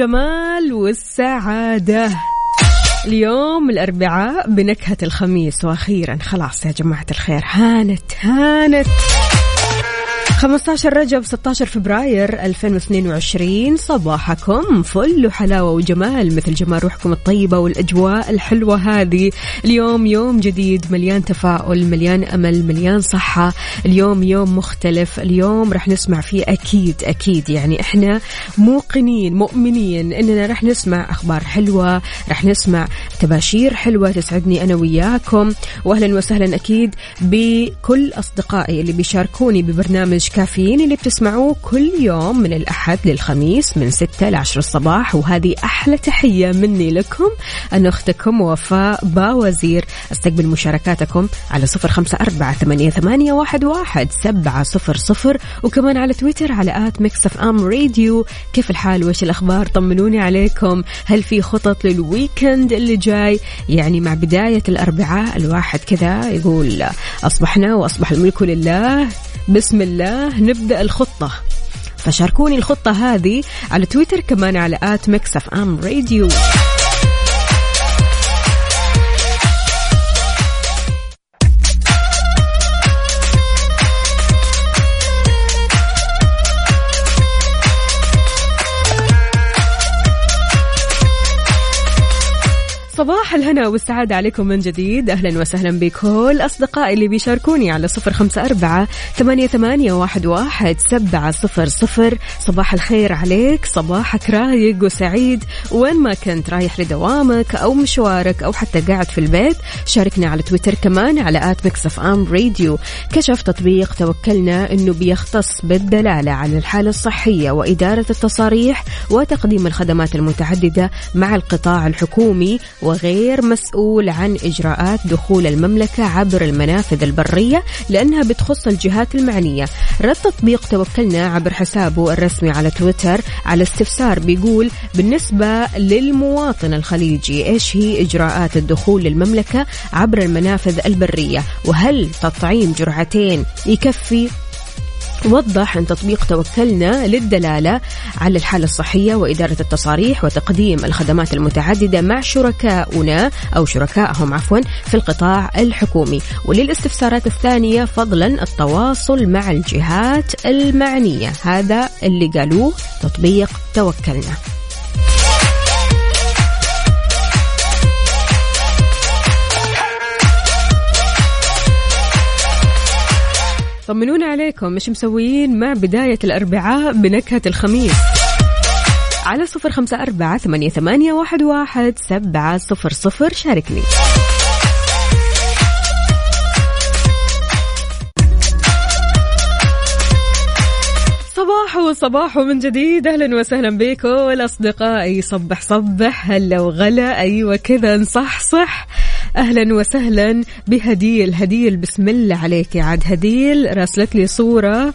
الجمال والسعادة. اليوم الأربعاء بنكهة الخميس وأخيرا. خلاص يا جماعة الخير هانت هانت. 15 رجب 16 فبراير 2022 صباحكم فل وحلاوة وجمال مثل جمال روحكم الطيبة والأجواء الحلوة هذه. اليوم يوم جديد مليان تفاؤل مليان أمل مليان صحة. اليوم يوم مختلف اليوم رح نسمع فيه أكيد أكيد. يعني إحنا موقنين مؤمنين إننا رح نسمع أخبار حلوة رح نسمع تباشير حلوة تسعدني أنا وياكم. وأهلا وسهلا أكيد بكل أصدقائي اللي بيشاركوني ببرنامج كافيين اللي بتسمعوه كل يوم من الأحد للخميس من 6 ل 10 الصباح. وهذه أحلى تحية مني لكم أنا أختكم وفاء باوزير. أستقبل مشاركاتكم على صفر خمسة أربعة ثمانية, ثمانية واحد, واحد سبعة صفر صفر. وكمان على تويتر على at Mix FM Radio. كيف الحال؟ وش الأخبار؟ طمنوني عليكم. هل في خطط لل weekend اللي جاي؟ يعني مع بداية الأربعاء الواحد كذا يقول أصبحنا وأصبح الملك لله. بسم الله. نبدأ الخطة. فشاركوني الخطة هذه على تويتر كمان على at Mix FM Radio. صباح الهنا والسعادة عليكم من جديد. أهلا وسهلا بكل أصدقائي اللي بيشاركوني على صفر خمسة أربعة ثمانية, ثمانية واحد, واحد سبعة صفر صفر. صباح الخير عليك صباحك رايق وسعيد. وين ما كنت رايح لدوامك أو مشوارك أو حتى قاعد في البيت شاركنا على تويتر كمان على at Mix FM Radio. كشف تطبيق توكلنا أنه بيختص بالدلالة على الحالة الصحية وإدارة التصاريح وتقديم الخدمات المتعددة مع القطاع الحكومي وغير مسؤول عن إجراءات دخول المملكة عبر المنافذ البرية لأنها بتخص الجهات المعنية. رد تطبيق توكلنا عبر حسابه الرسمي على تويتر على استفسار بيقول بالنسبة للمواطن الخليجي إيش هي إجراءات الدخول للمملكة عبر المنافذ البرية؟ وهل تطعيم جرعتين يكفي؟ وضح أن تطبيق توكلنا للدلالة على الحالة الصحية وإدارة التصاريح وتقديم الخدمات المتعددة مع شركائنا أو شركائهم عفوا في القطاع الحكومي. وللاستفسارات الثانية فضلا التواصل مع الجهات المعنية. هذا اللي قالوه تطبيق توكلنا. طمنونا عليكم مش مسويين مع بداية الأربعاء بنكهة الخميس. على صفر خمسة أربعة ثمانية, ثمانية واحد, واحد سبعة صفر صفر شاركني. صباح وصباح من جديد أهلا وسهلا بكم اصدقائي صبح صبح هلا وغلا أيوه كذا نصح صح أهلا وسهلا بهديل هديل بسم الله عليك يا عاد. هديل راسلت لي صورة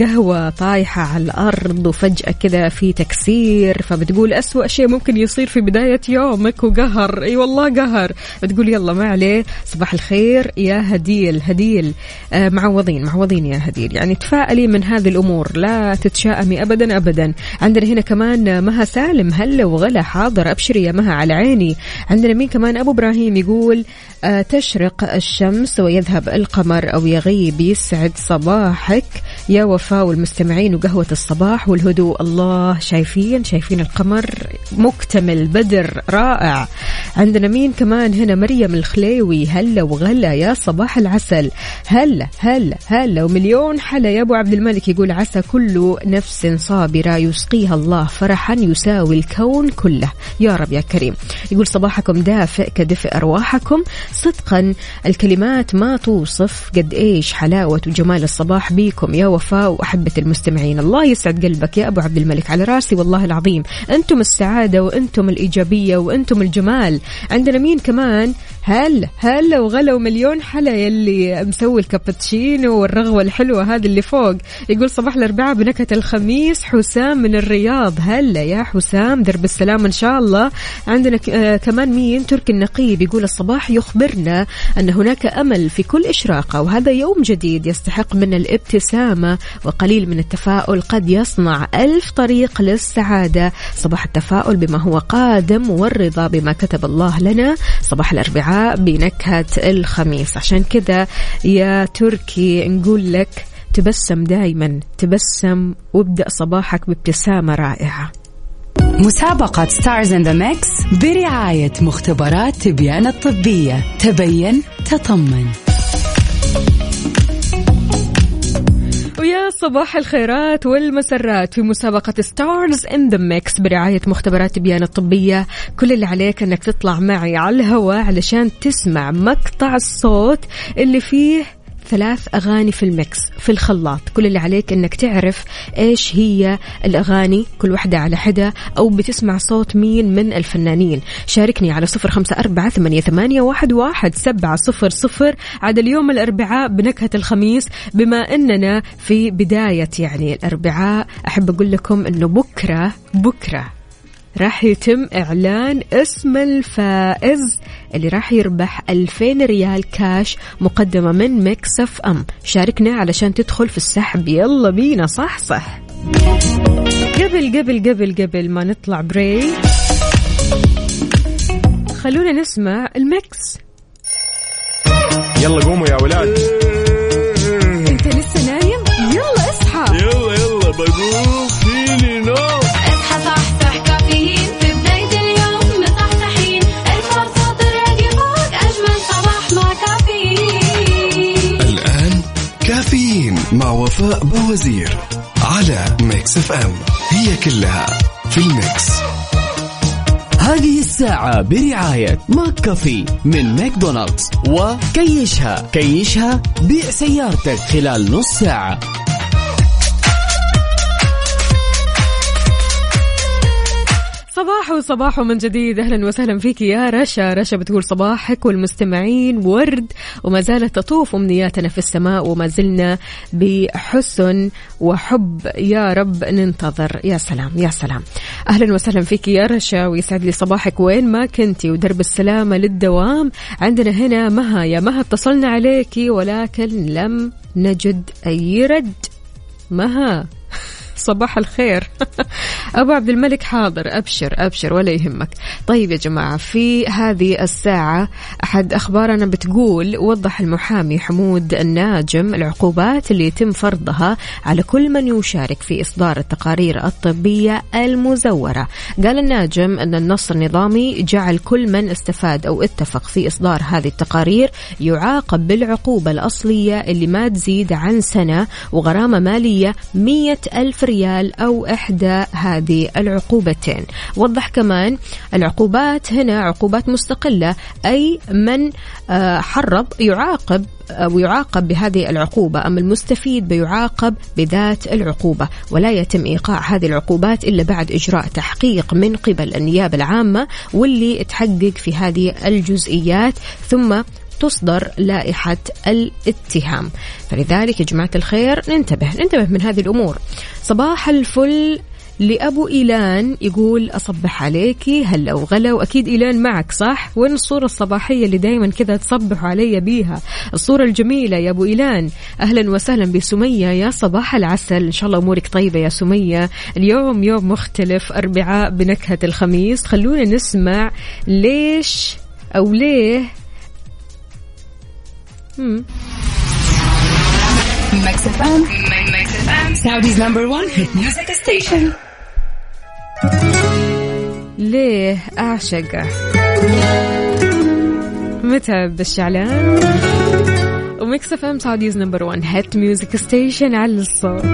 قهوة طايحة على الأرض وفجأة كذا في تكسير فبتقول أسوأ شيء ممكن يصير في بداية يومك وقهر. أي والله قهر. بتقول يلا ما عليه صباح الخير يا هديل هديل. آه معوضين معوضين يا هديل. يعني تفائلي من هذه الأمور لا تتشائمي أبدا أبدا. عندنا هنا كمان مها سالم هلا وغلا حاضر أبشري يا مها على عيني. عندنا مين كمان؟ أبو إبراهيم يقول آه تشرق الشمس ويذهب القمر أو يغيب يسعد صباحك. يا وفاء والمستمعين وقهوة الصباح والهدوء. الله شايفين؟ شايفين القمر مكتمل بدر رائع. عندنا مين كمان هنا؟ مريم الخليوي. هلا وغلا يا صباح العسل. هلا هلا هلا. ومليون حلا. يا أبو عبد الملك يقول عسى كل نفس صابرة يسقيها الله فرحا يساوي الكون كله. يا رب يا كريم. يقول صباحكم دافئ كدفء أرواحكم. صدقا الكلمات ما توصف قد إيش حلاوة وجمال الصباح بيكم. يا وفاء وأحبة المستمعين. الله يسعد قلبك يا أبو عبد الملك على رأسي والله العظيم. أنتم السعادة وأنتم الإيجابية وأنتم الجمال. عندنا مين كمان؟ هلا هلا وغلا ومليون حلا يلي مسوي الكابتشينو والرغوة الحلوة هذه اللي فوق. يقول صباح الأربعاء بنكهة الخميس حسام من الرياض. هلا يا حسام درب السلام إن شاء الله. عندنا آه كمان مين؟ تركي النقيب يقول الصباح يخبرنا أن هناك أمل في كل إشراقة وهذا يوم جديد يستحق منا الابتسامة. وقليل من التفاؤل قد يصنع ألف طريق للسعادة. صباح التفاؤل بما هو قادم والرضا بما كتب الله لنا. صباح الأربعاء بنكهة الخميس. عشان كذا يا تركي نقول لك تبسم دايما تبسم وابدأ صباحك بابتسامة رائعة. مسابقة Stars in the Mix برعاية مختبرات تبيان الطبية. تبين تطمن. ويا صباح الخيرات والمسرات في مسابقة Stars in the Mix برعاية مختبرات تبيان الطبية. كل اللي عليك إنك تطلع معي على الهواء علشان تسمع مقطع الصوت اللي فيه ثلاث أغاني في الميكس في الخلاط. كل اللي عليك أنك تعرف إيش هي الأغاني كل واحدة على حدة أو بتسمع صوت مين من الفنانين. شاركني على صفر خمسة أربعة ثمانية, واحد سبعة صفر صفر. عاد اليوم الأربعاء بنكهة الخميس بما أننا في بداية يعني الأربعاء أحب أقول لكم أنه بكرة بكرة راح يتم إعلان اسم الفائز اللي راح يربح 2000 ريال كاش مقدمة من Mix FM. شاركنا علشان تدخل في السحب. يلا بينا. صح صح. قبل قبل قبل قبل ما نطلع break خلونا نسمع ال mix. يلا قوموا يا ولاد. M. هي كلها في ال mix. هذه الساعة برعاية McCafé من ماكدونالدز وكيشها كيشها بيع سيارتك خلال نص ساعة. صباح وصباح من جديد. أهلا وسهلا فيك يا رشا. رشا بتقول صباحك والمستمعين ورد وما زالت تطوف أمنياتنا في السماء وما زلنا بحسن وحب. يا رب ننتظر. يا سلام يا سلام. أهلا وسهلا فيك يا رشا. ويسعد لي صباحك وين ما كنتي. ودرب السلامة للدوام عندنا هنا مها. يا مها اتصلنا عليكي ولكن لم نجد أي رد. مها. صباح الخير. أبو عبد الملك حاضر. أبشر أبشر ولا يهمك. طيب يا جماعة في هذه الساعة أحد أخبارنا بتقول وضح المحامي حمود الناجم العقوبات اللي يتم فرضها على كل من يشارك في إصدار التقارير الطبية المزورة. قال الناجم أن النص النظامي جعل كل من استفاد أو اتفق في إصدار هذه التقارير يعاقب بالعقوبة الأصلية اللي ما تزيد عن سنة وغرامة مالية مية ألف ريال أو إحدى هذه العقوبتين. وضح كمان العقوبات هنا عقوبات مستقلة أي من آه، حرض يعاقب أو يعاقب بهذه العقوبة أما المستفيد بيعاقب بذات العقوبة. ولا يتم إيقاع هذه العقوبات إلا بعد إجراء تحقيق من قبل النيابة العامة واللي تحقق في هذه الجزئيات. ثم تصدر لائحة الاتهام. فلذلك يا جماعة الخير ننتبه ننتبه من هذه الأمور. صباح الفل لأبو إيلان يقول أصبح عليكي هلا وغلا. وأكيد إيلان معك صح؟ وين الصورة الصباحية اللي دايما كذا تصبحوا علي بيها؟ الصورة الجميلة يا أبو إيلان. أهلا وسهلا بسمية يا صباح العسل. إن شاء الله أمورك طيبة يا سمية. اليوم يوم مختلف أربعاء بنكهة الخميس. خلونا نسمع ليش أو ليه Saudi's number one hit music station. ليه أعشقه متعب الشعلان؟ و Mix FM Saudi's number 1 hit music station على الصوت.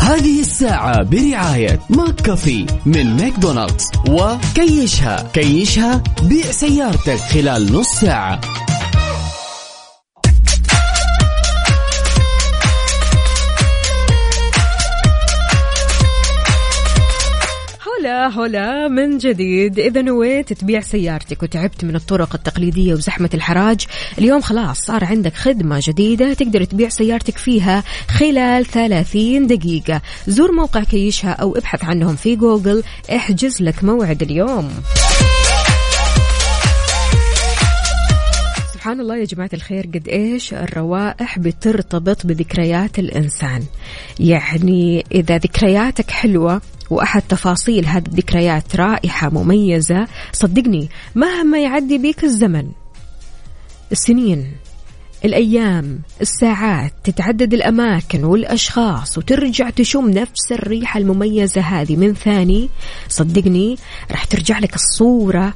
هذه الساعة برعاية McCafé من ماكدونالدز وكيشها كيشها بيع سيارتك خلال نص ساعة. هلا من جديد. إذا نويت تبيع سيارتك وتعبت من الطرق التقليدية وزحمة الحراج. اليوم خلاص صار عندك خدمة جديدة تقدر تبيع سيارتك فيها خلال 30 دقيقة. زور موقع كيشها أو ابحث عنهم في جوجل. احجز لك موعد اليوم. سبحان الله يا جماعة الخير قد إيش الروائح بترتبط بذكريات الإنسان. يعني إذا ذكرياتك حلوة وأحد تفاصيل هذه الذكريات رائحة مميزة. صدقني مهما يعدي بيك الزمن السنين الأيام الساعات تتعدد الأماكن والأشخاص وترجع تشم نفس الريحة المميزة هذه من ثاني. صدقني راح ترجع لك الصورة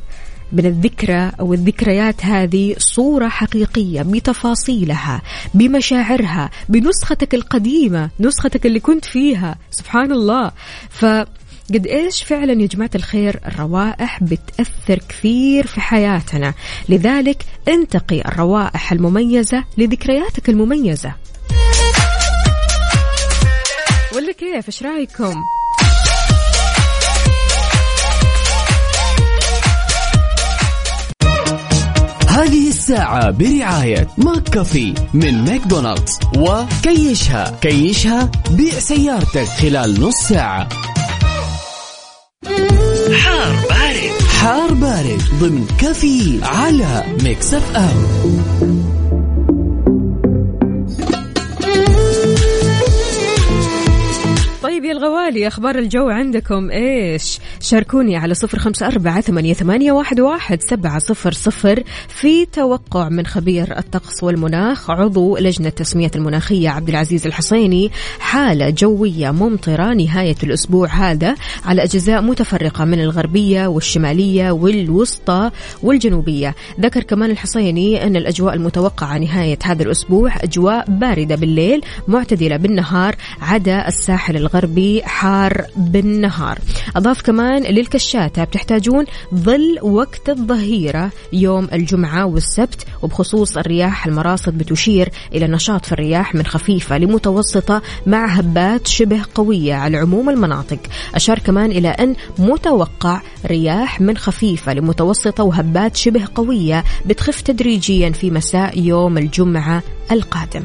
من الذكرى أو الذكريات هذه صورة حقيقية بتفاصيلها بمشاعرها بنسختك القديمة نسختك اللي كنت فيها. سبحان الله. ف قد إيش فعلا يا جماعة الخير الروائح بتأثر كثير في حياتنا. لذلك انتقي الروائح المميزة لذكرياتك المميزة. ولا كيف؟ إيش رأيكم؟ هذه الساعة برعاية McCafé من ماكدونالدز. وكيشها. كيشها بيع سيارتك خلال نص ساعة. حار بارد. حار بارد ضمن كافيين على Mix FM. يا الغوالي أخبار الجو عندكم إيش؟ شاركوني على صفر خمسة أربعة ثمانية, واحد, واحد سبعة صفر صفر في توقع من خبير الطقس والمناخ عضو لجنة التسمية المناخية عبد العزيز الحصيني حالة جوية ممطرة نهاية الأسبوع هذا على أجزاء متفرقة من الغربية والشمالية والوسطى والجنوبية. ذكر كمان الحصيني أن الأجواء المتوقعة نهاية هذا الأسبوع أجواء باردة بالليل معتدلة بالنهار عدا الساحل الغربي حار بالنهار. أضاف كمان للكشاتة بتحتاجون ظل وقت الظهيرة يوم الجمعة والسبت وبخصوص الرياح المراصد بتشير إلى نشاط في الرياح من خفيفة لمتوسطة مع هبات شبه قوية على عموم المناطق. أشار كمان إلى أن متوقع رياح من خفيفة لمتوسطة وهبات شبه قوية بتخف تدريجيا في مساء يوم الجمعة القادم.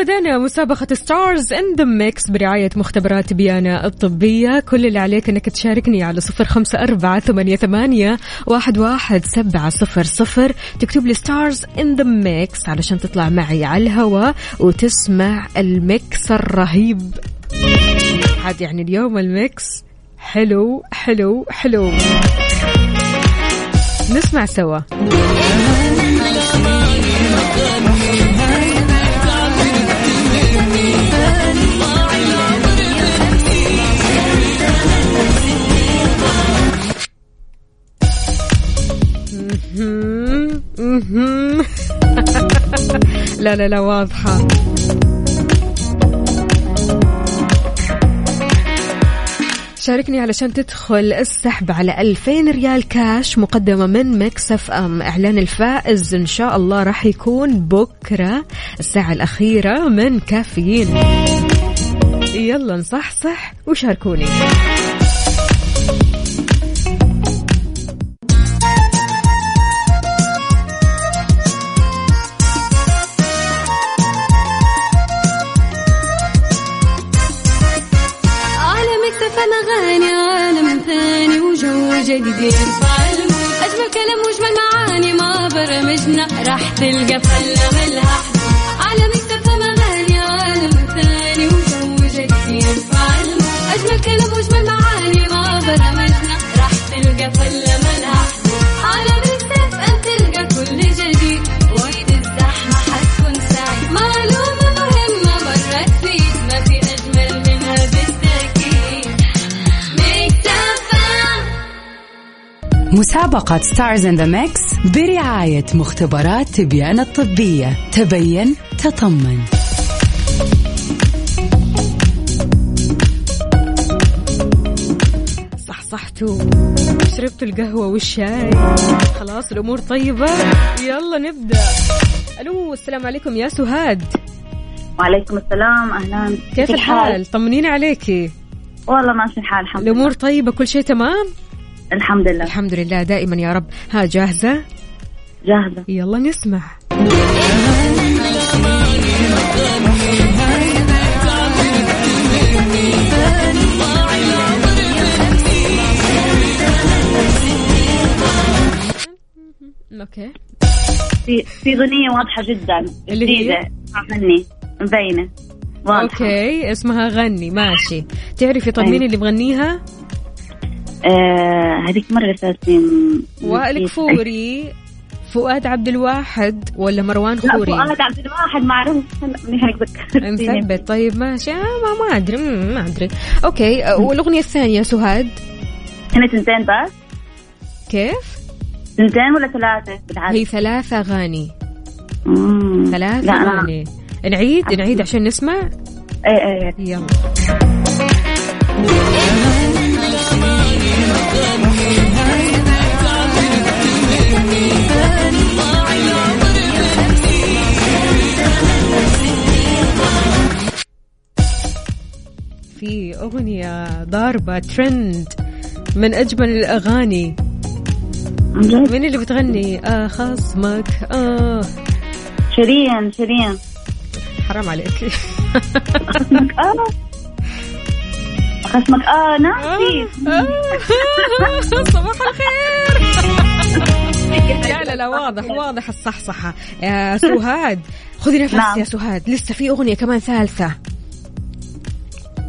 وبدأنا مسابقة Stars in the Mix برعاية مختبرات تبيان الطبية. كل اللي عليك إنك تشاركني على صفر خمسة أربعة ثمانية, ثمانية واحد, واحد سبعة صفر صفر. تكتب لي Stars in the Mix علشان تطلع معي على الهواء وتسمع ال mix الرهيب. عاد يعني اليوم الميكس حلو حلو حلو. نسمع سوا. لا لا لا واضحة. شاركني علشان تدخل السحب على 2000 ريال كاش مقدمة من مكسف أم. إعلان الفائز إن شاء الله راح يكون بكرة الساعة الأخيرة من كافيين. يلا نصحصح وشاركوني. جديد. أجمل كلام وأجمل معاني ما برمجنا. راح تلقى فلة ملها على مكتب أغاني عالم ثاني وجو جديد أجمل كلام وأجمل معاني ما برمجنا. راح تلقى فلة مسابقة Stars in the Mix برعاية مختبرات تبيان الطبية. تبين تطمن. صح صحتوا شربتوا القهوة والشاي. خلاص الأمور طيبة. يلا نبدأ. ألو السلام عليكم يا سهاد. وعليكم السلام أهلا. كيف الحال؟ طمنيني عليكي. والله ماشي الحال الحمد لله. الأمور طيبة كل شيء تمام؟ الحمد لله. الحمد لله. دائما يا رب. ها جاهزة؟ جاهزة. يلا نسمع. أوكي. في في أغنية واضحة جدا. اللي هي؟ جديدة. مني مبينة. واضحة. أوكي. اسمها غني. ماشي. تعرفي طب مين اللي بغنيها آه هذيك مرة ثلاثين وائل كفوري فؤاد عبد الواحد ولا مروان لا خوري فؤاد عبد الواحد معروف مثبت. طيب ماشي. آه، ما ما أدري ما أدري. أوكي آه، والأغنية الثانية سهاد؟ هنا تنتين بس. كيف؟ تنتين ولا ثلاثة؟ بالعادة هي ثلاث أغاني. مم. ثلاث لا أنا أغاني. نعيد نعيد عشان نسمع؟ إيه إيه. يلا. في أغنية ضاربة ترند من أجمل الأغاني. مين اللي بتغني؟ آه خصمك آه. شيرين شيرين. حرام عليك. خصمك آه. خصمك آه ناسي. آه، صباح الخير. لا لا لا واضح واضح الصحصحة. يا سهاد خذي نفس نعم. يا سهاد لسه في أغنية كمان ثالثة.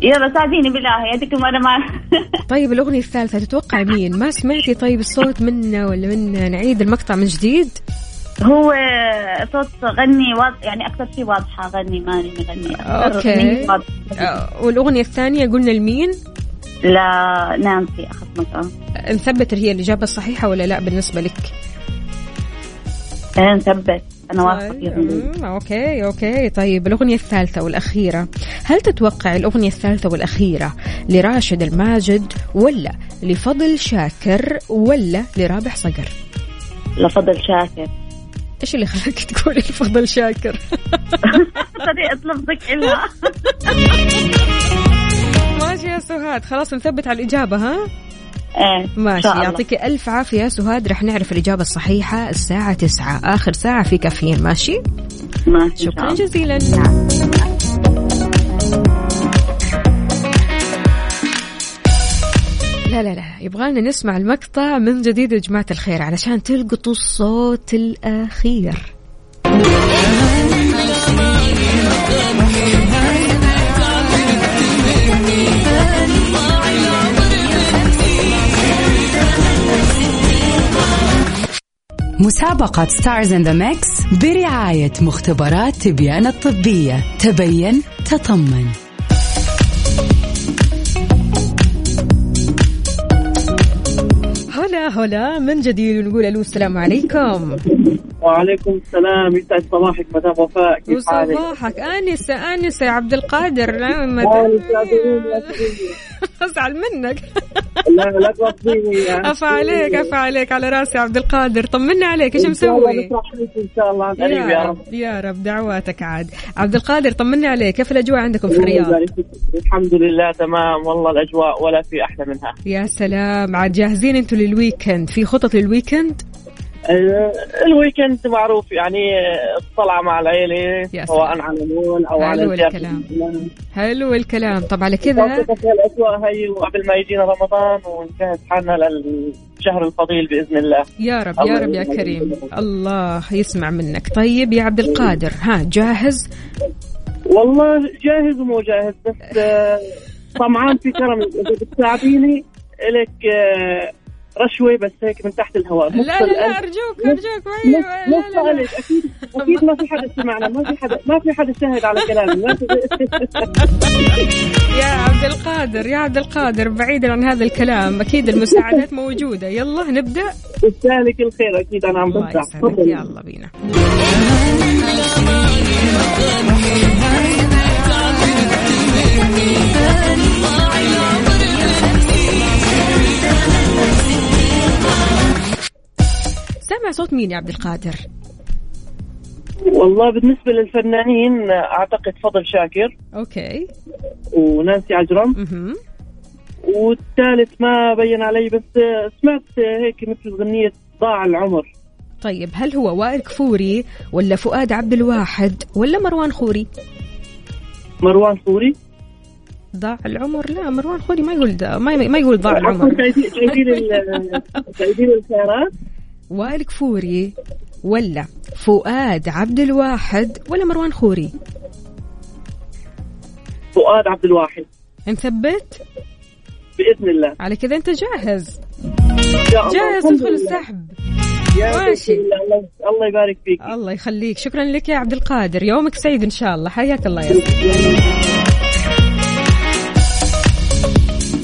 يلا ساعديني بالله هذيك مرة ما طيب الأغنية الثالثة تتوقع مين؟ ما سمعتي طيب الصوت منا ولا منا نعيد المقطع من جديد؟ هو صوت غني واضح يعني أكثر شيء واضحة غني ماني مغني. آه، والأغنية الثانية قلنا لمين؟ لا نانسي أخذ آه نثبت هي الإجابة الصحيحة ولا لا بالنسبة لك؟ نثبت. أنا واثقة طيب، فيهم okay okay. طيب الأغنية الثالثة والأخيرة. هل تتوقع الأغنية الثالثة والأخيرة لراشد الماجد ولا لفضل شاكر ولا لرابح صقر؟ لفضل شاكر. إيش اللي خلاك تقولي لفضل شاكر؟ طريقه لفظك إلها ماشي يا سهاد خلاص نثبت على الإجابة ها؟ إيه ماشي. يعطيك ألف عافية. يا سهاد رح نعرف الإجابة الصحيحة الساعة 9 آخر ساعة في كافيين ماشي؟ ماشي شكرا. جزيلا. لا لا لا يبغالنا نسمع المقطع من جديد يا جماعة الخير علشان تلقطوا الصوت الأخير. مسابقة Stars in the Mix برعاية مختبرات تبيان الطبية. تبين تطمن. هلا هلا. من جديد ونقول ألو السلام عليكم. وعليكم السلام. يسعد صباحك مدام وفاء كيف حالك؟ وصباحك. آنسة آنسة يا عبد القادر. لا أزعل منك. لا لا توصيني. أفا عليك أفا عليك على رأسي عبد القادر. طمنا عليك الله مسوي؟ إن شاء الله. قريب يا رب. يا رب دعواتك عاد. عبد القادر طمني عليك. كيف الأجواء عندكم في الرياض. الحمد لله تمام. والله الأجواء ولا في أحلى منها. يا سلام عاد جاهزين أنتم لل weekend في خطط لل weekend ال weekend معروف يعني آه، الطلعة مع العيلة سواء. على مول أو حلو على زيارة الكلام. حلو الكلام. طب على كذا؟ الاجواء هي وقبل ما يجينا رمضان ونجهز حالنا الشهر الفضيل بإذن الله. يا رب يا رب يا كريم. الله يسمع منك. طيب يا عبد القادر ها جاهز؟ والله جاهز ومو جاهز بس آه، طمعان في كرم. إذا بتساعديني لك آه، رشوة بس هيك من تحت الهواء. لا لا لا أرجوك أرجوك ما هي- لا لا لا. أكيد أكيد ما في حدا سمعنا. ما في حدا ما في حدا شاهد على كلامي. يا عبد القادر يا عبد القادر بعيدا عن هذا الكلام أكيد المساعدات موجودة. يلا نبدأ. يستاهلك الخير أكيد أنا عم بسمع. يلا بينا. سامع صوت مين يا عبد القادر؟ والله بالنسبة للفنانين أعتقد فضل شاكر أوكي. ونانسي عجرم. مهم. والثالث ما بين علي بس سمعت هيك مثل غنية ضاع العمر. طيب هل هو وائل كفوري ولا فؤاد عبد الواحد ولا مروان خوري؟ مروان خوري؟ ضاع العمر؟ لا مروان خوري ما يقول ما, ما يقول ضاع العمر. جايبين الخيارات. وائل كفوري ولا فؤاد عبد الواحد ولا مروان خوري؟ فؤاد عبد الواحد. نثبت؟ بإذن الله. على كذا أنت جاهز. جاهز لله. السحب. ماشي. الله. الله- يبارك فيك. الله يخليك. شكرا لك يا عبد القادر. يومك سعيد إن شاء الله. حياك الله يا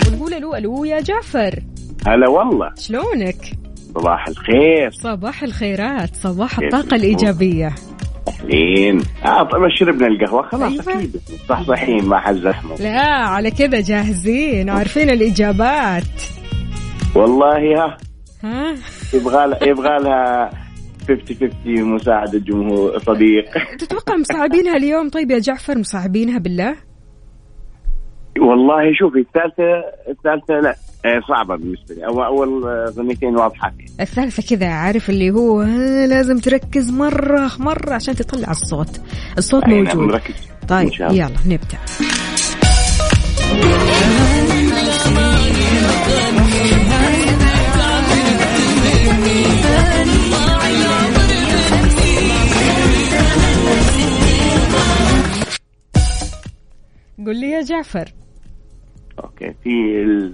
ونقول ألو ألو يا جعفر. هلا والله. شلونك؟ صباح الخير. صباح الخيرات صباح الطاقة؟ الإيجابية. اهلين آه طيب شربنا القهوة. خلاص أيوة. أكيد. صح صحيين ما حد زحمه لا على كذا جاهزين عارفين الإجابات. والله ها. ها؟ يبغى لها يبغى لها 50 50 مساعدة جمهور صديق. تتوقع مصعبينها اليوم؟ طيب يا جعفر مصعبينها بالله؟ والله شوفي الثالثه الثالثة لا. صعبة بالنسبة لي. أو أول آه، أغنيتين واضحة الثالثة كذا عارف اللي هو لازم تركز مرة مرة عشان تطلع الصوت. الصوت نعم، موجود. مركز طيب. يلا نبدأ. قل لي يا جعفر. okay. في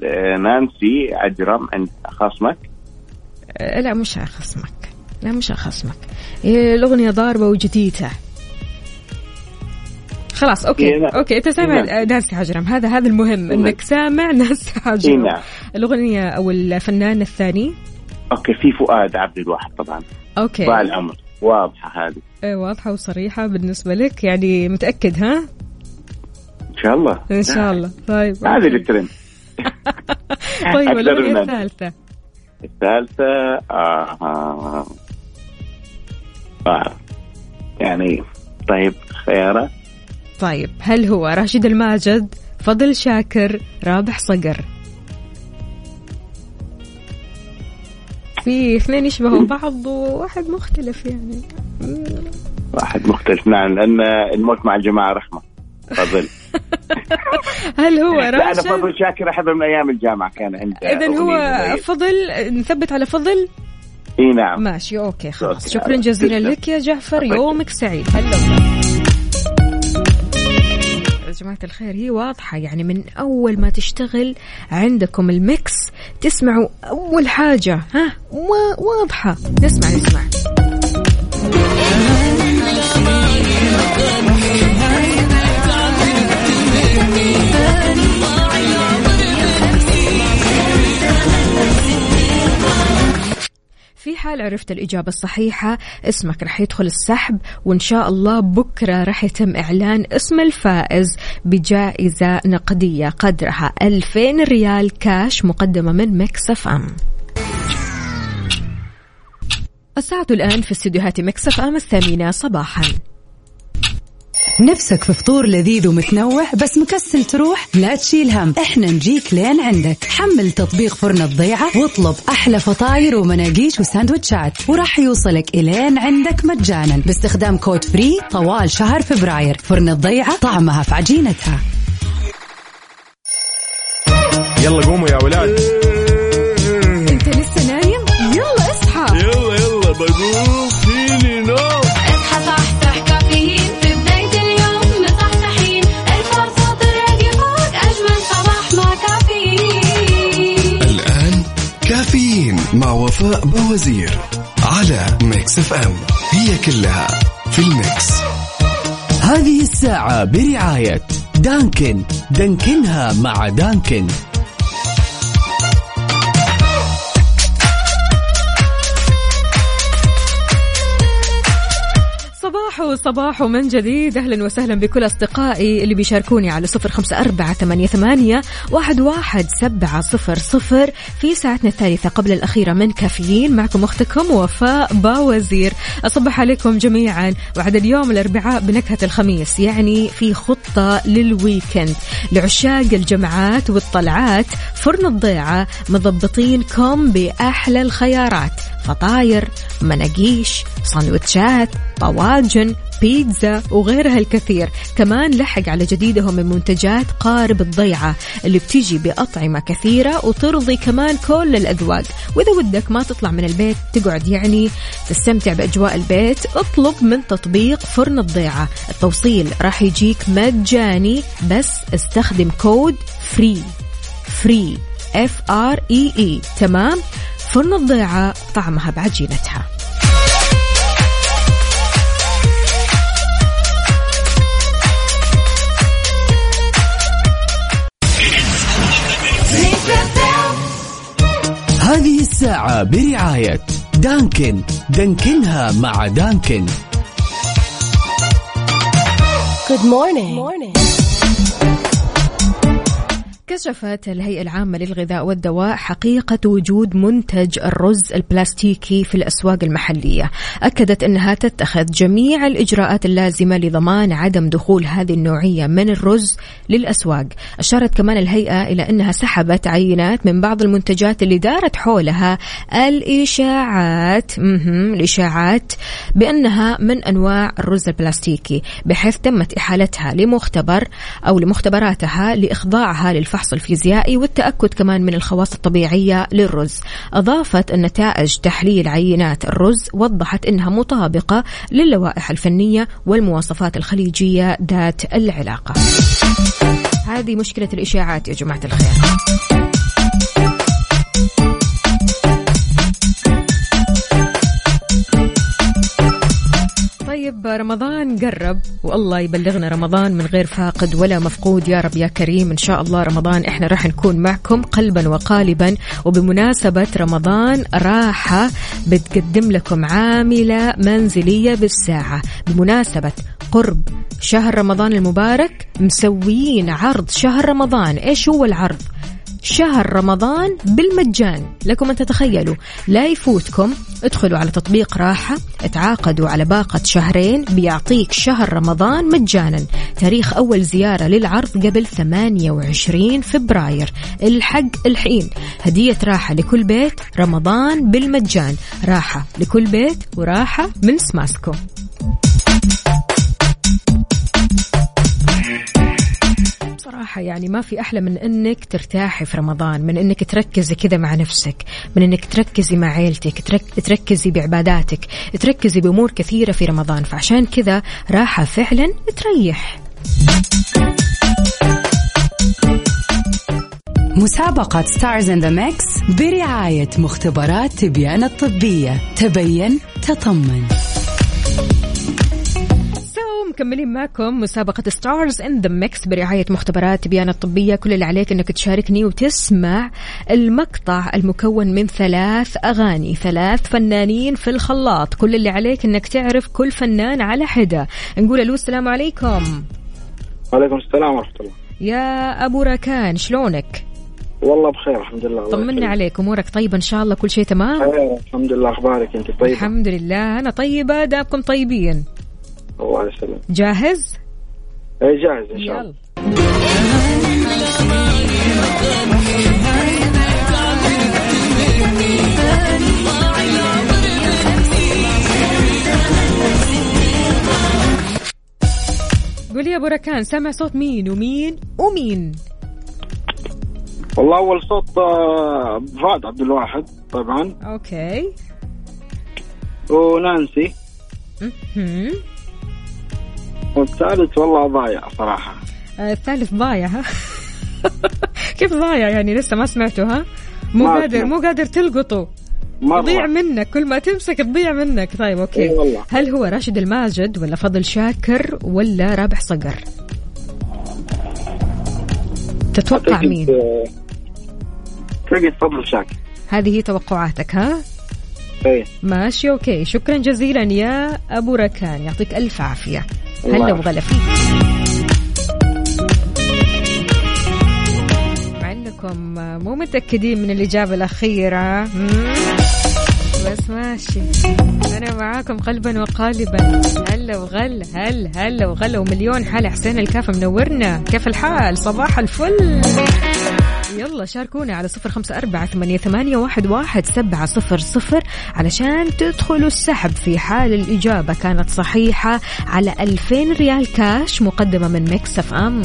آه، نانسي عجرم عند خصمك. آه، لا مش هخصمك لا مش هخصمك هي الأغنية ضاربة وجديدة. خلاص okay. إيه،. okay أنت سامع نعم. آه، نانسي عجرم. هذا هذا المهم إنك سامع نانسي عجرم. نعم الأغنية أو الفنان الثاني. okay في فؤاد عبد الواحد طبعا. okay. الأمر. واضحة هذه. آه، واضحة وصريحة بالنسبة لك. يعني متأكد ها؟ شاء الله. إن شاء الله. طيب. هذه. الترند طيب الأغنية الثالثة. الثالثة آه آه آه يعني طيب خيارات. طيب هل هو راشد الماجد فضل شاكر رابح صقر؟ في اثنين يشبهوا بعض وواحد مختلف يعني. واحد مختلف. نعم لأن الموت مع الجماعة رحمة. فضل. هل هو لا أنا راشد؟ فضل شاكر أحبه من أيام الجامعة كان عنده اذا هو فضل نثبت على فضل؟ إي نعم. ماشي okay خلاص. okay. شكرا جزيلا. لك يا جعفر يومك سعيد. هلا. يا جماعة الخير هي واضحة يعني من أول ما تشتغل عندكم الميكس تسمعوا أول حاجة ها؟ وا- واضحة. نسمع نسمع في حال عرفت الإجابة الصحيحة اسمك رح يدخل السحب وإن شاء الله بكرة رح يتم إعلان اسم الفائز بجائزة نقدية قدرها. 2000 ريال كاش مقدمة من Mix FM. الساعة الآن في استديوهات Mix FM الثامنة صباحا. نفسك في فطور لذيذ ومتنوع بس مكسل تروح؟ لا تشيل هم. إحنا نجيك لين عندك. حمل تطبيق فرن الضيعة واطلب أحلى فطاير ومناقيش وساندوتشات. وراح يوصلك إلين عندك مجانا باستخدام code free طوال شهر فبراير. فرن الضيعة طعمها في عجينتها. يلا قوموا يا ولاد. وفاء بوازير على Mix FM هي كلها في ال mix. هذه الساعة برعاية دانكن. دانكنها مع دانكن. صباح صباح من جديد. أهلا وسهلا بكل أصدقائي اللي بيشاركوني على صفر خمسة أربعة ثمانية, ثمانية واحد, واحد سبعة صفر صفر في ساعتنا الثالثة قبل الأخيرة من كافيين. معكم أختكم وفاء باوزير. أصبح عليكم جميعا وعد اليوم الأربعاء بنكهة الخميس يعني في خطة للويكند. لعشاق الجمعات والطلعات فرن الضيعة مضبطينكم بأحلى الخيارات. فطاير مناقيش سندوتشات طواجن بيتزا وغيرها الكثير. كمان لحق على جديدهم من منتجات قارب الضيعة اللي بتيجي بأطعمة كثيرة وترضي كمان كل الأذواق. وإذا ودك ما تطلع من البيت تقعد يعني تستمتع بأجواء البيت اطلب من تطبيق فرن الضيعة. التوصيل راح يجيك مجاني بس استخدم code free. free. F R E E تمام؟ فرن الضيعة طعمها بعجينتها. هذه الساعة برعاية Dunkin'. Dunkin' ها مع Dunkin'. Good morning. كشفت الهيئة العامة للغذاء والدواء حقيقة وجود منتج الرز البلاستيكي في الأسواق المحلية. أكدت أنها تتخذ جميع الإجراءات اللازمة لضمان عدم دخول هذه النوعية من الرز للأسواق. أشارت كمان الهيئة إلى أنها سحبت عينات من بعض المنتجات اللي دارت حولها الإشاعات. الإشاعات بأنها من أنواع الرز البلاستيكي بحيث تمت إحالتها لمختبر أو لمختبراتها لإخضاعها للفحص الفيزيائي والتأكد كمان من الخواص الطبيعية للرز. أضافت أن نتائج تحليل عينات الرز وضحت أنها مطابقة للوائح الفنية والمواصفات الخليجية ذات العلاقة. هذه مشكلة الإشاعات يا جماعة الخير. طيب رمضان قرب والله يبلغنا رمضان من غير فاقد ولا مفقود. يا رب يا كريم إن شاء الله رمضان إحنا راح نكون معكم قلبا وقالبا وبمناسبة رمضان راحة بتقدم لكم عاملة منزلية بالساعة. بمناسبة قرب شهر رمضان المبارك مسويين عرض شهر رمضان. إيش هو العرض؟ شهر رمضان بالمجان. لكم أن تتخيلوا لا يفوتكم. ادخلوا على تطبيق راحة اتعاقدوا على باقة شهرين بيعطيك شهر رمضان مجانا. تاريخ أول زيارة للعرض قبل 28 فبراير. الحق الحين. هدية راحة لكل بيت رمضان بالمجان. راحة لكل بيت وراحة من سماسكو. بصراحة يعني ما في أحلى من أنك ترتاحي في رمضان من أنك تركزي كذا مع نفسك من أنك تركزي مع عيلتك ترك... تركزي بعباداتك تركزي بأمور كثيرة في رمضان. فعشان كذا راحة فعلا تريح. مسابقة Stars in the Mix برعاية مختبرات تبيان الطبية. تبين تطمن. مكملين معكم مسابقة Stars in the Mix برعاية مختبرات تبيان الطبية كل اللي عليك إنك تشاركني وتسمع المقطع المكون من ثلاث أغاني ثلاث فنانين في الخلاط. كل اللي عليك إنك تعرف كل فنان على حدة. نقول ألو السلام عليكم. وعليكم السلام ورحمة الله. يا أبو راكان شلونك؟ والله بخير الحمد لله. طمنا. عليك أمورك طيبة إن شاء الله؟ كل شيء تمام؟ الحمد لله. أخبارك أنت طيبة؟ الحمد لله أنا طيبة دابكم طيبين. الله يسلمك جاهز؟ اي جاهز إن شاء الله. قول يا أبو ركان سامع صوت مين ومين ومين؟ والله أول صوت آه، فؤاد عبد الواحد طبعا. أوكي. ونانسي. والثالث والله ضايع صراحة. آه، الثالث ضايع ها؟ كيف ضايع يعني؟ لسه ما سمعته ها؟ مو قادر. مو قادر تلقطه. مرة. يضيع منك كل ما تمسك تضيع منك. طيب okay. إي والله. هل هو راشد الماجد ولا فضل شاكر ولا رابح صقر؟ تتوقع مين؟ آه، أعتقد فضل شاكر. هذه توقعاتك ها؟ إيه ماشي أوكي. شكرا جزيلا يا أبو ركان. يعطيك ألف عافية. هلا. وغلا فيك مع إنكم مو متأكدين من الإجابة الأخيرة. بس ماشي. أنا معاكم قلبا وقالبا. هلا وغلا هلا هلا وغلا ومليون حال حسين الكاف منورنا. كيف الحال؟ صباح الفل. يلا شاركونا على صفر خمسة أربعة ثمانية, ثمانية واحد, واحد سبعة صفر صفر علشان تدخلوا السحب في حال الإجابة كانت صحيحة على ألفين ريال كاش مقدمة من Mix FM.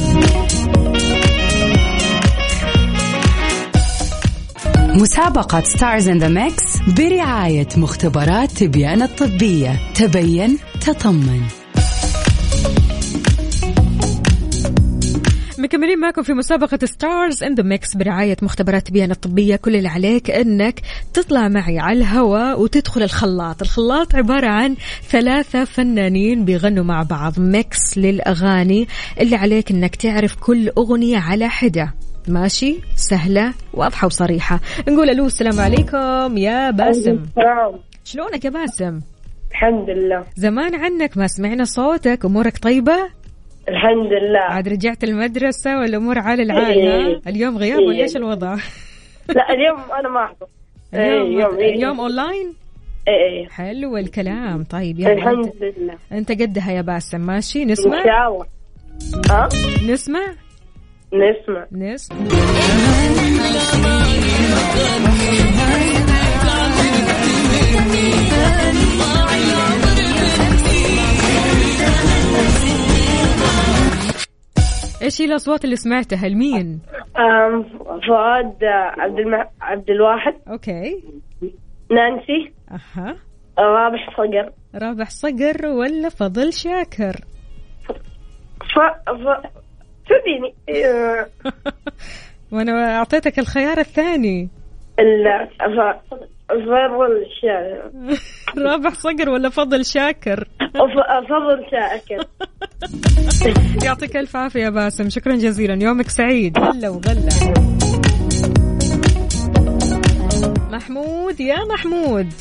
مسابقة Stars in the Mix برعاية مختبرات تبيان الطبية. تبين تطمن. مكملين معكم في مسابقة Stars in the Mix برعاية مختبرات تبيان الطبية كل اللي عليك إنك تطلع معي على الهواء وتدخل الخلاط. الخلاط عبارة عن ثلاثة فنانين بيغنوا مع بعض mix للأغاني. اللي عليك إنك تعرف كل أغنية على حدة. ماشي؟ سهلة واضحة وصريحة. نقول ألو السلام عليكم. يا باسم. شلونك يا باسم؟ الحمد لله. زمان عنك ما سمعنا صوتك أمورك طيبة؟ الحمد لله. عاد رجعت المدرسة والأمور على العال؟ إيه. اليوم غياب ولا إيه. إيش الوضع؟ لا اليوم أنا ما احضر اليوم إيه، إيه. اليوم أونلاين؟ إيه. حلو الكلام. طيب يلا الحمد أنت, لله. أنت قدها يا باسم. ماشي إن نسمع. شاء الله. ها؟ نسمع. نسمع. نسمع. إيش هي الأصوات اللي سمعتها؟ لمين؟ فؤاد عبد الم... عبد الواحد. أوكي. نانسي. أها. رابح صقر. رابح صقر ولا فضل شاكر؟ ف ف تبيني. إيه، وأنا أعطيتك الخيار الثاني. ال ف فضل شاكر. رابح صقر ولا فضل شاكر؟ ف- فضل شاكر. يعطيك ألف عافية يا باسم. شكرا جزيلا. يومك سعيد. هلا وغلا. محمود يا محمود.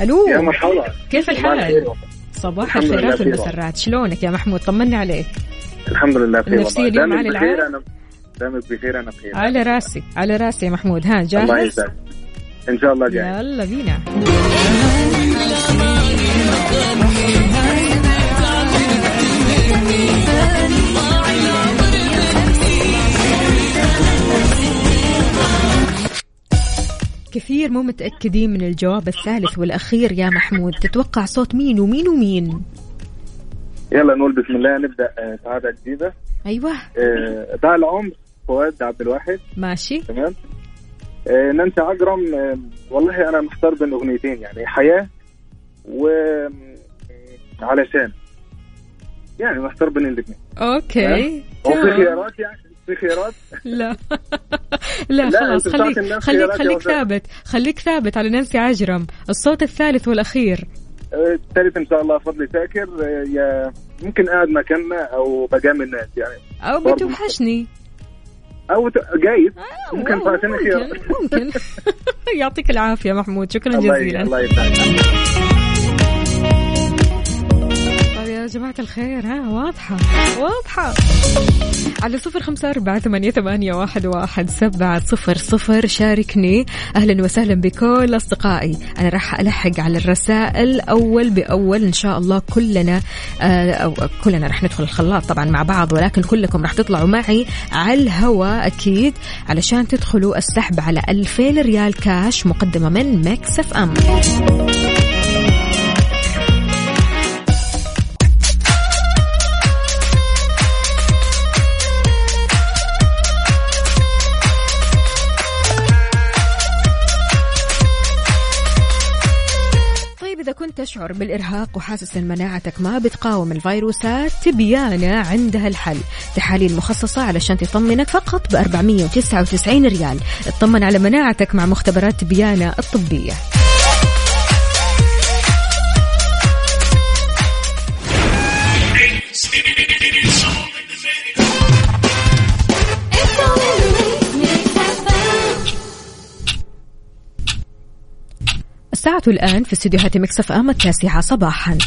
ألو. يا مرحبا. كيف الحال؟ صباح الخيرات والمسرات شلونك يا محمود؟ طمني عليك. الحمد لله بخير النفسية والله. اليوم على بخير؟ العال؟ أنا دامك بخير أنا بخير. على راسي. على راسي يا محمود. ها الله جاهز؟ يسعدك إن شاء الله جاي يلا بينا. كثير مو متأكدين من الجواب الثالث والأخير يا محمود. تتوقع صوت مين ومين ومين؟ يلا نقول بسم الله نبدأ آه، سعادة جديدة. أيوة. آه، ضاع العمر فؤاد عبد الواحد. ماشي. تمام. آه، نانسي عجرم آه، والله أنا محتار بين أغنيتين يعني حياة و علشان. يعني محتار بين الاثنين أوكي. هو في تمام. خيارات يعني. في خيارات؟ لا. لا لا، خلاص خليك خليك خليك. ثابت. خليك ثابت على نانسي عجرم. الصوت الثالث والأخير. آه، الثالث إن شاء الله فضلي شاكر آه، يا ممكن قاعد مكاننا أو بجامل الناس يعني. برضو بتوحشني. أو جايز. ممكن فعشان خيار. ممكن ممكن. يعطيك العافية محمود. شكرا جزيلا. الله يسعدك جماعة الخير ها واضحة؟ واضحة. على صفر خمسة أربعة ثمانية, ثمانية واحد, واحد سبعة صفر صفر. شاركني. أهلا وسهلا بكل أصدقائي. أنا راح ألحق على الرسائل أول بأول. إن شاء الله كلنا آه أو كلنا راح ندخل الخلاط طبعا مع بعض ولكن كلكم راح تطلعوا معي على الهواء أكيد علشان تدخلوا السحب على 2000 ريال كاش مقدمة من Mix F تشعر بالإرهاق وحاسس أن مناعتك ما بتقاوم الفيروسات تبيانا عندها الحل. تحاليل مخصصة علشان تطمنك فقط ب 499 ريال. اطمن على مناعتك مع مختبرات تبيانا الطبية. الساعة الآن في استديوهات Mix FM التاسعة صباحا.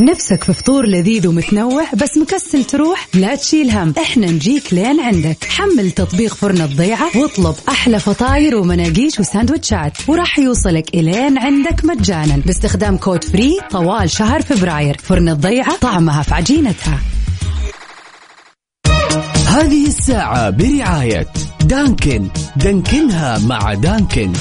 نفسك في فطور لذيذ ومتنوع بس مكسل تروح؟ لا تشيل هم. إحنا نجيك لين عندك. حمل تطبيق فرن الضيعة واطلب أحلى فطاير ومناقيش وساندوتشات. وراح يوصلك إلين عندك مجانا باستخدام كود free طوال شهر فبراير. فرن الضيعة طعمها في عجينتها. هذه الساعة برعاية دانكن. دانكنها مع دانكن.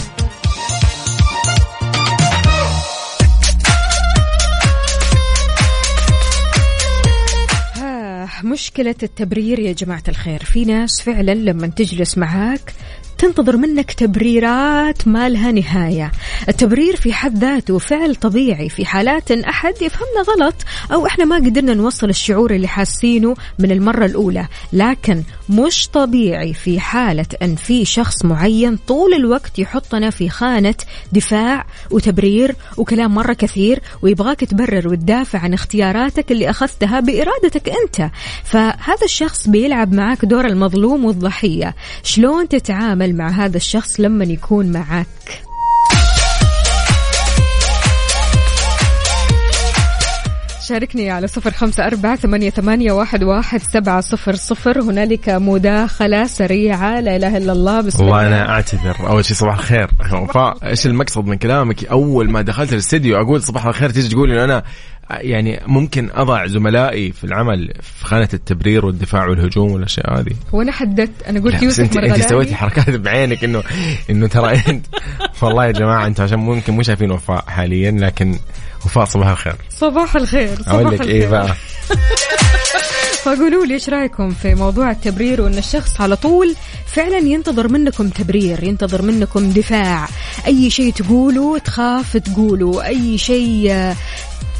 مشكلة التبرير يا جماعة الخير. في ناس فعلا لما تجلس معاك تنتظر منك تبريرات ما لها نهاية. التبرير في حد ذاته فعل طبيعي. في حالات إن أحد يفهمنا غلط أو إحنا ما قدرنا نوصل الشعور اللي حاسينه من المرة الأولى. لكن مش طبيعي في حالة أن في شخص معين طول الوقت يحطنا في خانة دفاع وتبرير وكلام مرة كثير ويبغاك تبرر وتدافع عن اختياراتك اللي أخذتها بإرادتك أنت. فهذا الشخص بيلعب معك دور المظلوم والضحية. شلون تتعامل مع هذا الشخص لما يكون معك. شاركني على صفر خمسة أربعة ثمانية, ثمانية واحد, واحد سبعة صفر صفر. هنالك مداخلة سريعة لا إله إلا الله بسم الله. أنا أعتذر. أول شيء صباح الخير. إيش المقصد من كلامك؟ أول ما دخلت الاستديو أقول صباح الخير تيجي تقول إنه أنا يعني ممكن أضع زملائي في العمل في خانة التبرير والدفاع والهجوم والأشياء هذه. وأنا حددت. أنا قلت يوسف انت أنت سويتي حركات بعينك انه إنه ترى انت والله يا جماعة أنتم عشان ممكن مو شايفين وفاء حاليا لكن وفاء صباح الخير. صباح الخير صباح أقول لك إيه بقى. فقولوا لي إيش رأيكم في موضوع التبرير وإن الشخص على طول فعلا ينتظر منكم تبرير ينتظر منكم دفاع؟ أي شيء تقولوا تخاف تقولوا أي شيء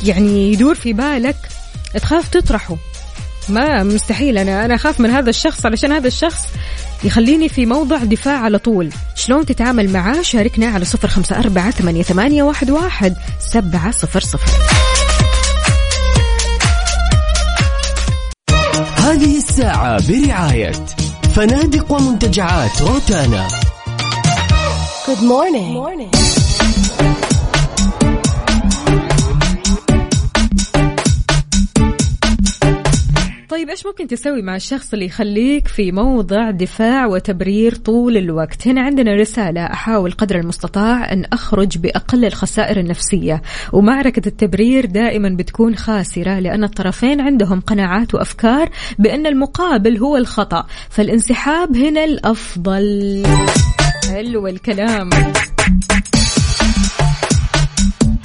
يعني يدور في بالك تخاف تطرحه. ما مستحيل أنا أنا أخاف من هذا الشخص علشان هذا الشخص يخليني في موضع دفاع على طول. شلون تتعامل معاه؟ شاركنا على صفر خمسة أربعة ثمانية, ثمانية واحد, واحد سبعة صفر صفر. هذه الساعة برعاية فنادق ومنتجعات روتانا. Good morning. morning. طيب إيش ممكن تسوي مع الشخص اللي يخليك في موضع دفاع وتبرير طول الوقت؟ هنا عندنا رسالة. أحاول قدر المستطاع أن أخرج بأقل الخسائر النفسية. ومعركة التبرير دائما بتكون خاسرة لأن الطرفين عندهم قناعات وأفكار بأن المقابل هو الخطأ. فالانسحاب هنا الأفضل. حلو الكلام.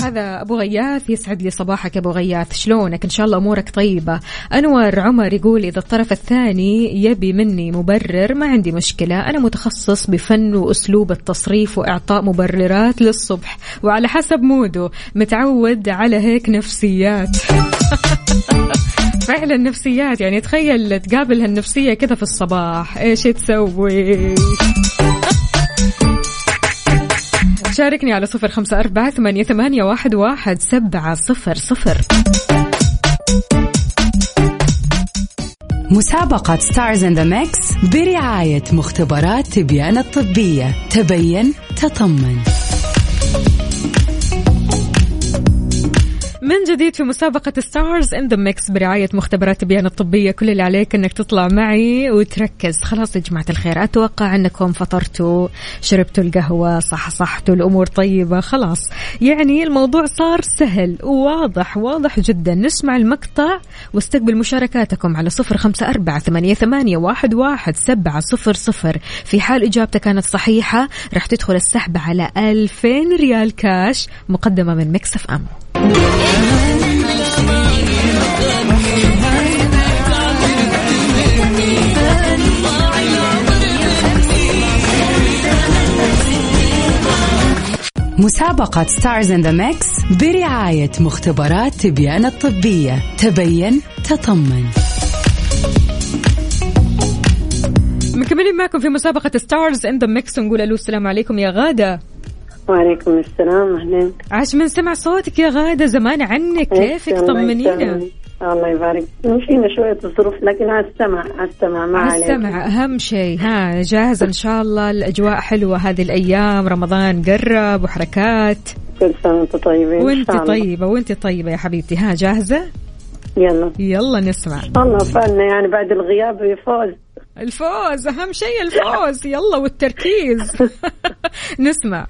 هذا أبو غياث يسعد لي صباحك أبو غياث. شلونك؟ إن شاء الله أمورك طيبة. أنور عمر يقول إذا الطرف الثاني يبي مني مبرر ما عندي مشكلة. أنا متخصص بفن وأسلوب التصريف وإعطاء مبررات للصبح وعلى حسب موده. متعود على هيك نفسيات. فعلا نفسيات. يعني تخيل تقابل هالنفسيه كذا في الصباح. إيش تسوي؟ شاركني على صفر خمسة أربعة ثمانية, ثمانية واحد, واحد سبعة صفر صفر. مسابقة Stars in the Mix برعاية مختبرات تبيان الطبية. تبين تطمن. من جديد في مسابقة Stars in the Mix برعاية مختبرات تبيان الطبية. كل اللي عليك إنك تطلع معي وتركز. خلاص يا جماعة الخير أتوقع أنكم فطرتوا شربتوا القهوة صح صحتوا الأمور طيبة. خلاص يعني الموضوع صار سهل وواضح واضح جدا. نسمع المقطع واستقبل مشاركاتكم على صفر خمسة أربعة ثمانية, ثمانية واحد, واحد سبعة صفر صفر. في حال إجابتك كانت صحيحة راح تدخل السحب على ألفين ريال كاش مقدمة من مكسف أم مسابقة Stars in the Mix برعاية مختبرات تبيان الطبية. تبين تطمن. مكملين معكم في مسابقة Stars in the Mix ونقول ألو السلام عليكم يا غادة. وعليكم السلام أهلين. عاش من سمع صوتك يا غادة زمان عنك. كيفك؟ الله طمنينا. الله يبارك. فينا شوية الظروف لكن على السمع ما عليك. السمع. أهم شيء ها جاهزة إن شاء الله. الأجواء حلوة هذه الأيام. رمضان قرب وحركات. كل سنة وأنت شاء الله. طيبة وأنت طيبة يا حبيبتي. ها جاهزة؟ يلا. يلا نسمع. الله فعلنا يعني بعد الغياب يفوز الفوز أهم شيء الفوز. يلا والتركيز. نسمع.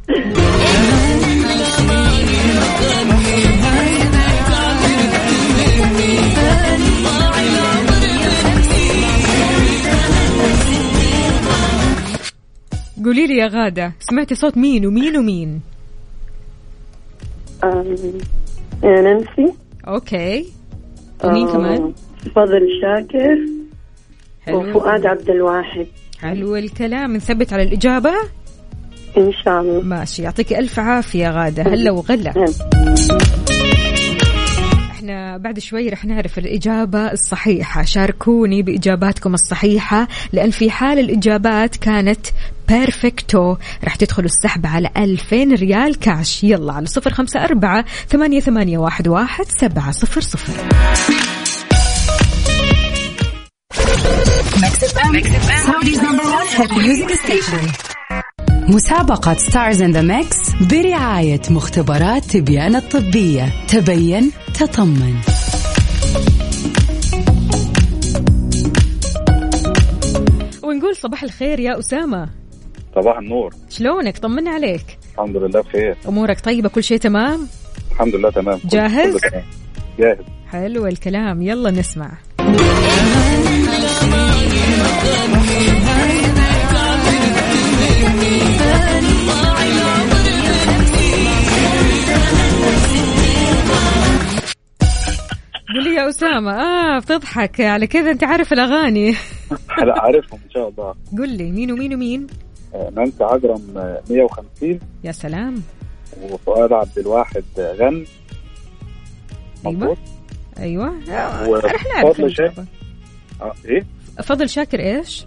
قولي لي يا غادة سمعتي صوت مين ومين ومين؟ نانسي. أوكي. ومين كمان؟ فضل شاكر. وفؤاد عبد الواحد. حلو الكلام. نثبت على الإجابة؟ إن شاء الله. ماشي. يعطيك ألف عافية غادة. هلا وغلا. إحنا بعد شوي رح نعرف الإجابة الصحيحة. شاركوني بإجاباتكم الصحيحة لأن في حال الإجابات كانت Perfecto رح تدخلوا السحب على 2000 ريال كاش يلا على صفر خمسة أربعة ثمانية, ثمانية واحد, واحد سبعة صفر صفر. مسابقة Stars in the Mix برعاية مختبرات تبيان الطبية. تبين تطمن. ونقول صباح الخير يا أسامة. صباح النور. شلونك؟ طمنا عليك. الحمد لله بخير. أمورك طيبة؟ كل شيء تمام؟ الحمد لله تمام. كل- جاهز؟ جاهز. حلو الكلام. يلا نسمع. قولي يا أسامة. آه بتضحك. على كذا أنت عارف الأغاني. لا عارفهم إن شاء الله. قل لي مين ومين ومين؟ آه، نانسي عجرم آه، 150 يا سلام. وفؤاد عبد الواحد آه، غن مظبوط. أيوة. آه، رح نعرف وفضل شاكر. آه إيه؟ فضل شاكر إيش؟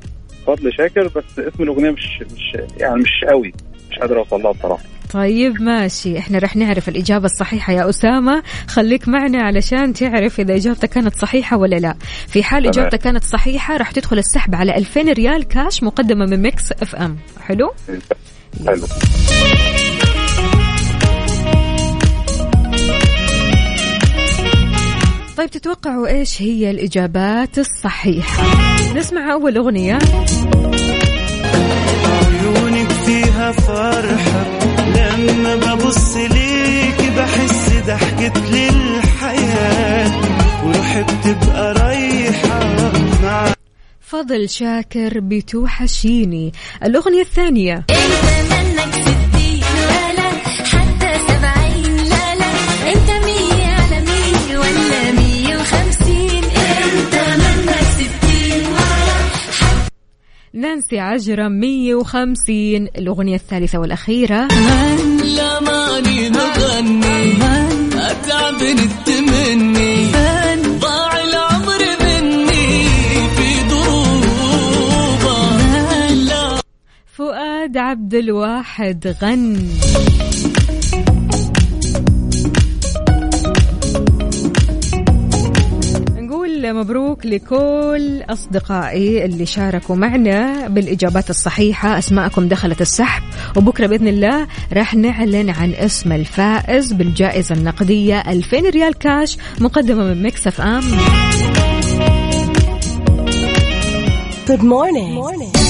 فضل شاكر بس اسم الأغنية مش مش يعني مش قوي. مش قادر أوصل لها بصراحة. طيب ماشي. إحنا رح نعرف الإجابة الصحيحة يا أسامة. خليك معنا علشان تعرف إذا إجابتك كانت صحيحة ولا لا. في حال. إجابتك كانت صحيحة رح تدخل السحب على 2000 ريال كاش مقدمة من Mix FM. حلو؟ حلو. طيب تتوقعوا إيش هي الإجابات الصحيحة؟ نسمع أول أغنية. عيونك فيها فرحة. لما ببص ليك بحس ضحكة للحياة وروحي بتبقى رايحة مع فضل شاكر بتوحشيني. الأغنية الثانية. نانسي عجرم 150 الأغنية الثالثة والأخيرة. لا ماني نغني. أتعب التمني ضاع العمر مني في لا فؤاد عبد الواحد غن مبروك لكل أصدقائي اللي شاركوا معنا بالإجابات الصحيحة أسماءكم دخلت السحب وبكرة بإذن الله راح نعلن عن اسم الفائز بالجائزة النقدية 2000 ريال كاش مقدمة من مكسف آم Good morning.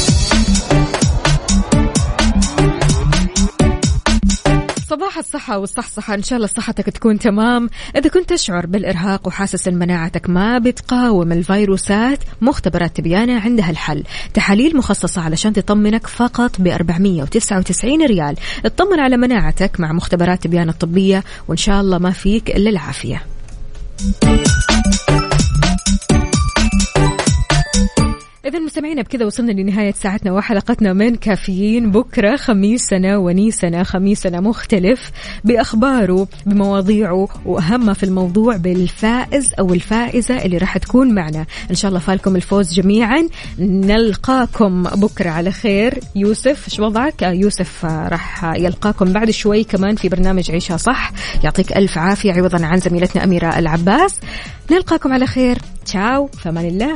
صباح الصحة والصحصحة. إن شاء الله صحتك تكون تمام. إذا كنت تشعر بالإرهاق وحاسس إن مناعتك ما بتقاوم الفيروسات مختبرات تبيانة عندها الحل تحاليل مخصصة علشان تطمنك فقط ب 499 ريال. اطمن على مناعتك مع مختبرات تبيانة الطبية وإن شاء الله ما فيك إلا العافية. إذا مستمعينا بكذا وصلنا لنهاية ساعتنا وحلقتنا من كافيين. بكرة خميسنا ونيسنا خميسنا مختلف بأخباره بمواضيعه وأهم في الموضوع بالفائز أو الفائزة اللي راح تكون معنا. إن شاء الله فالكم الفوز جميعا. نلقاكم بكرة على خير. يوسف إيش وضعك؟ آه، يوسف آه، راح يلقاكم بعد شوي كمان في برنامج عيشها صح. يعطيك ألف عافية عوضا عن زميلتنا أميرة العباس. نلقاكم على خير. تشاو فمان الله.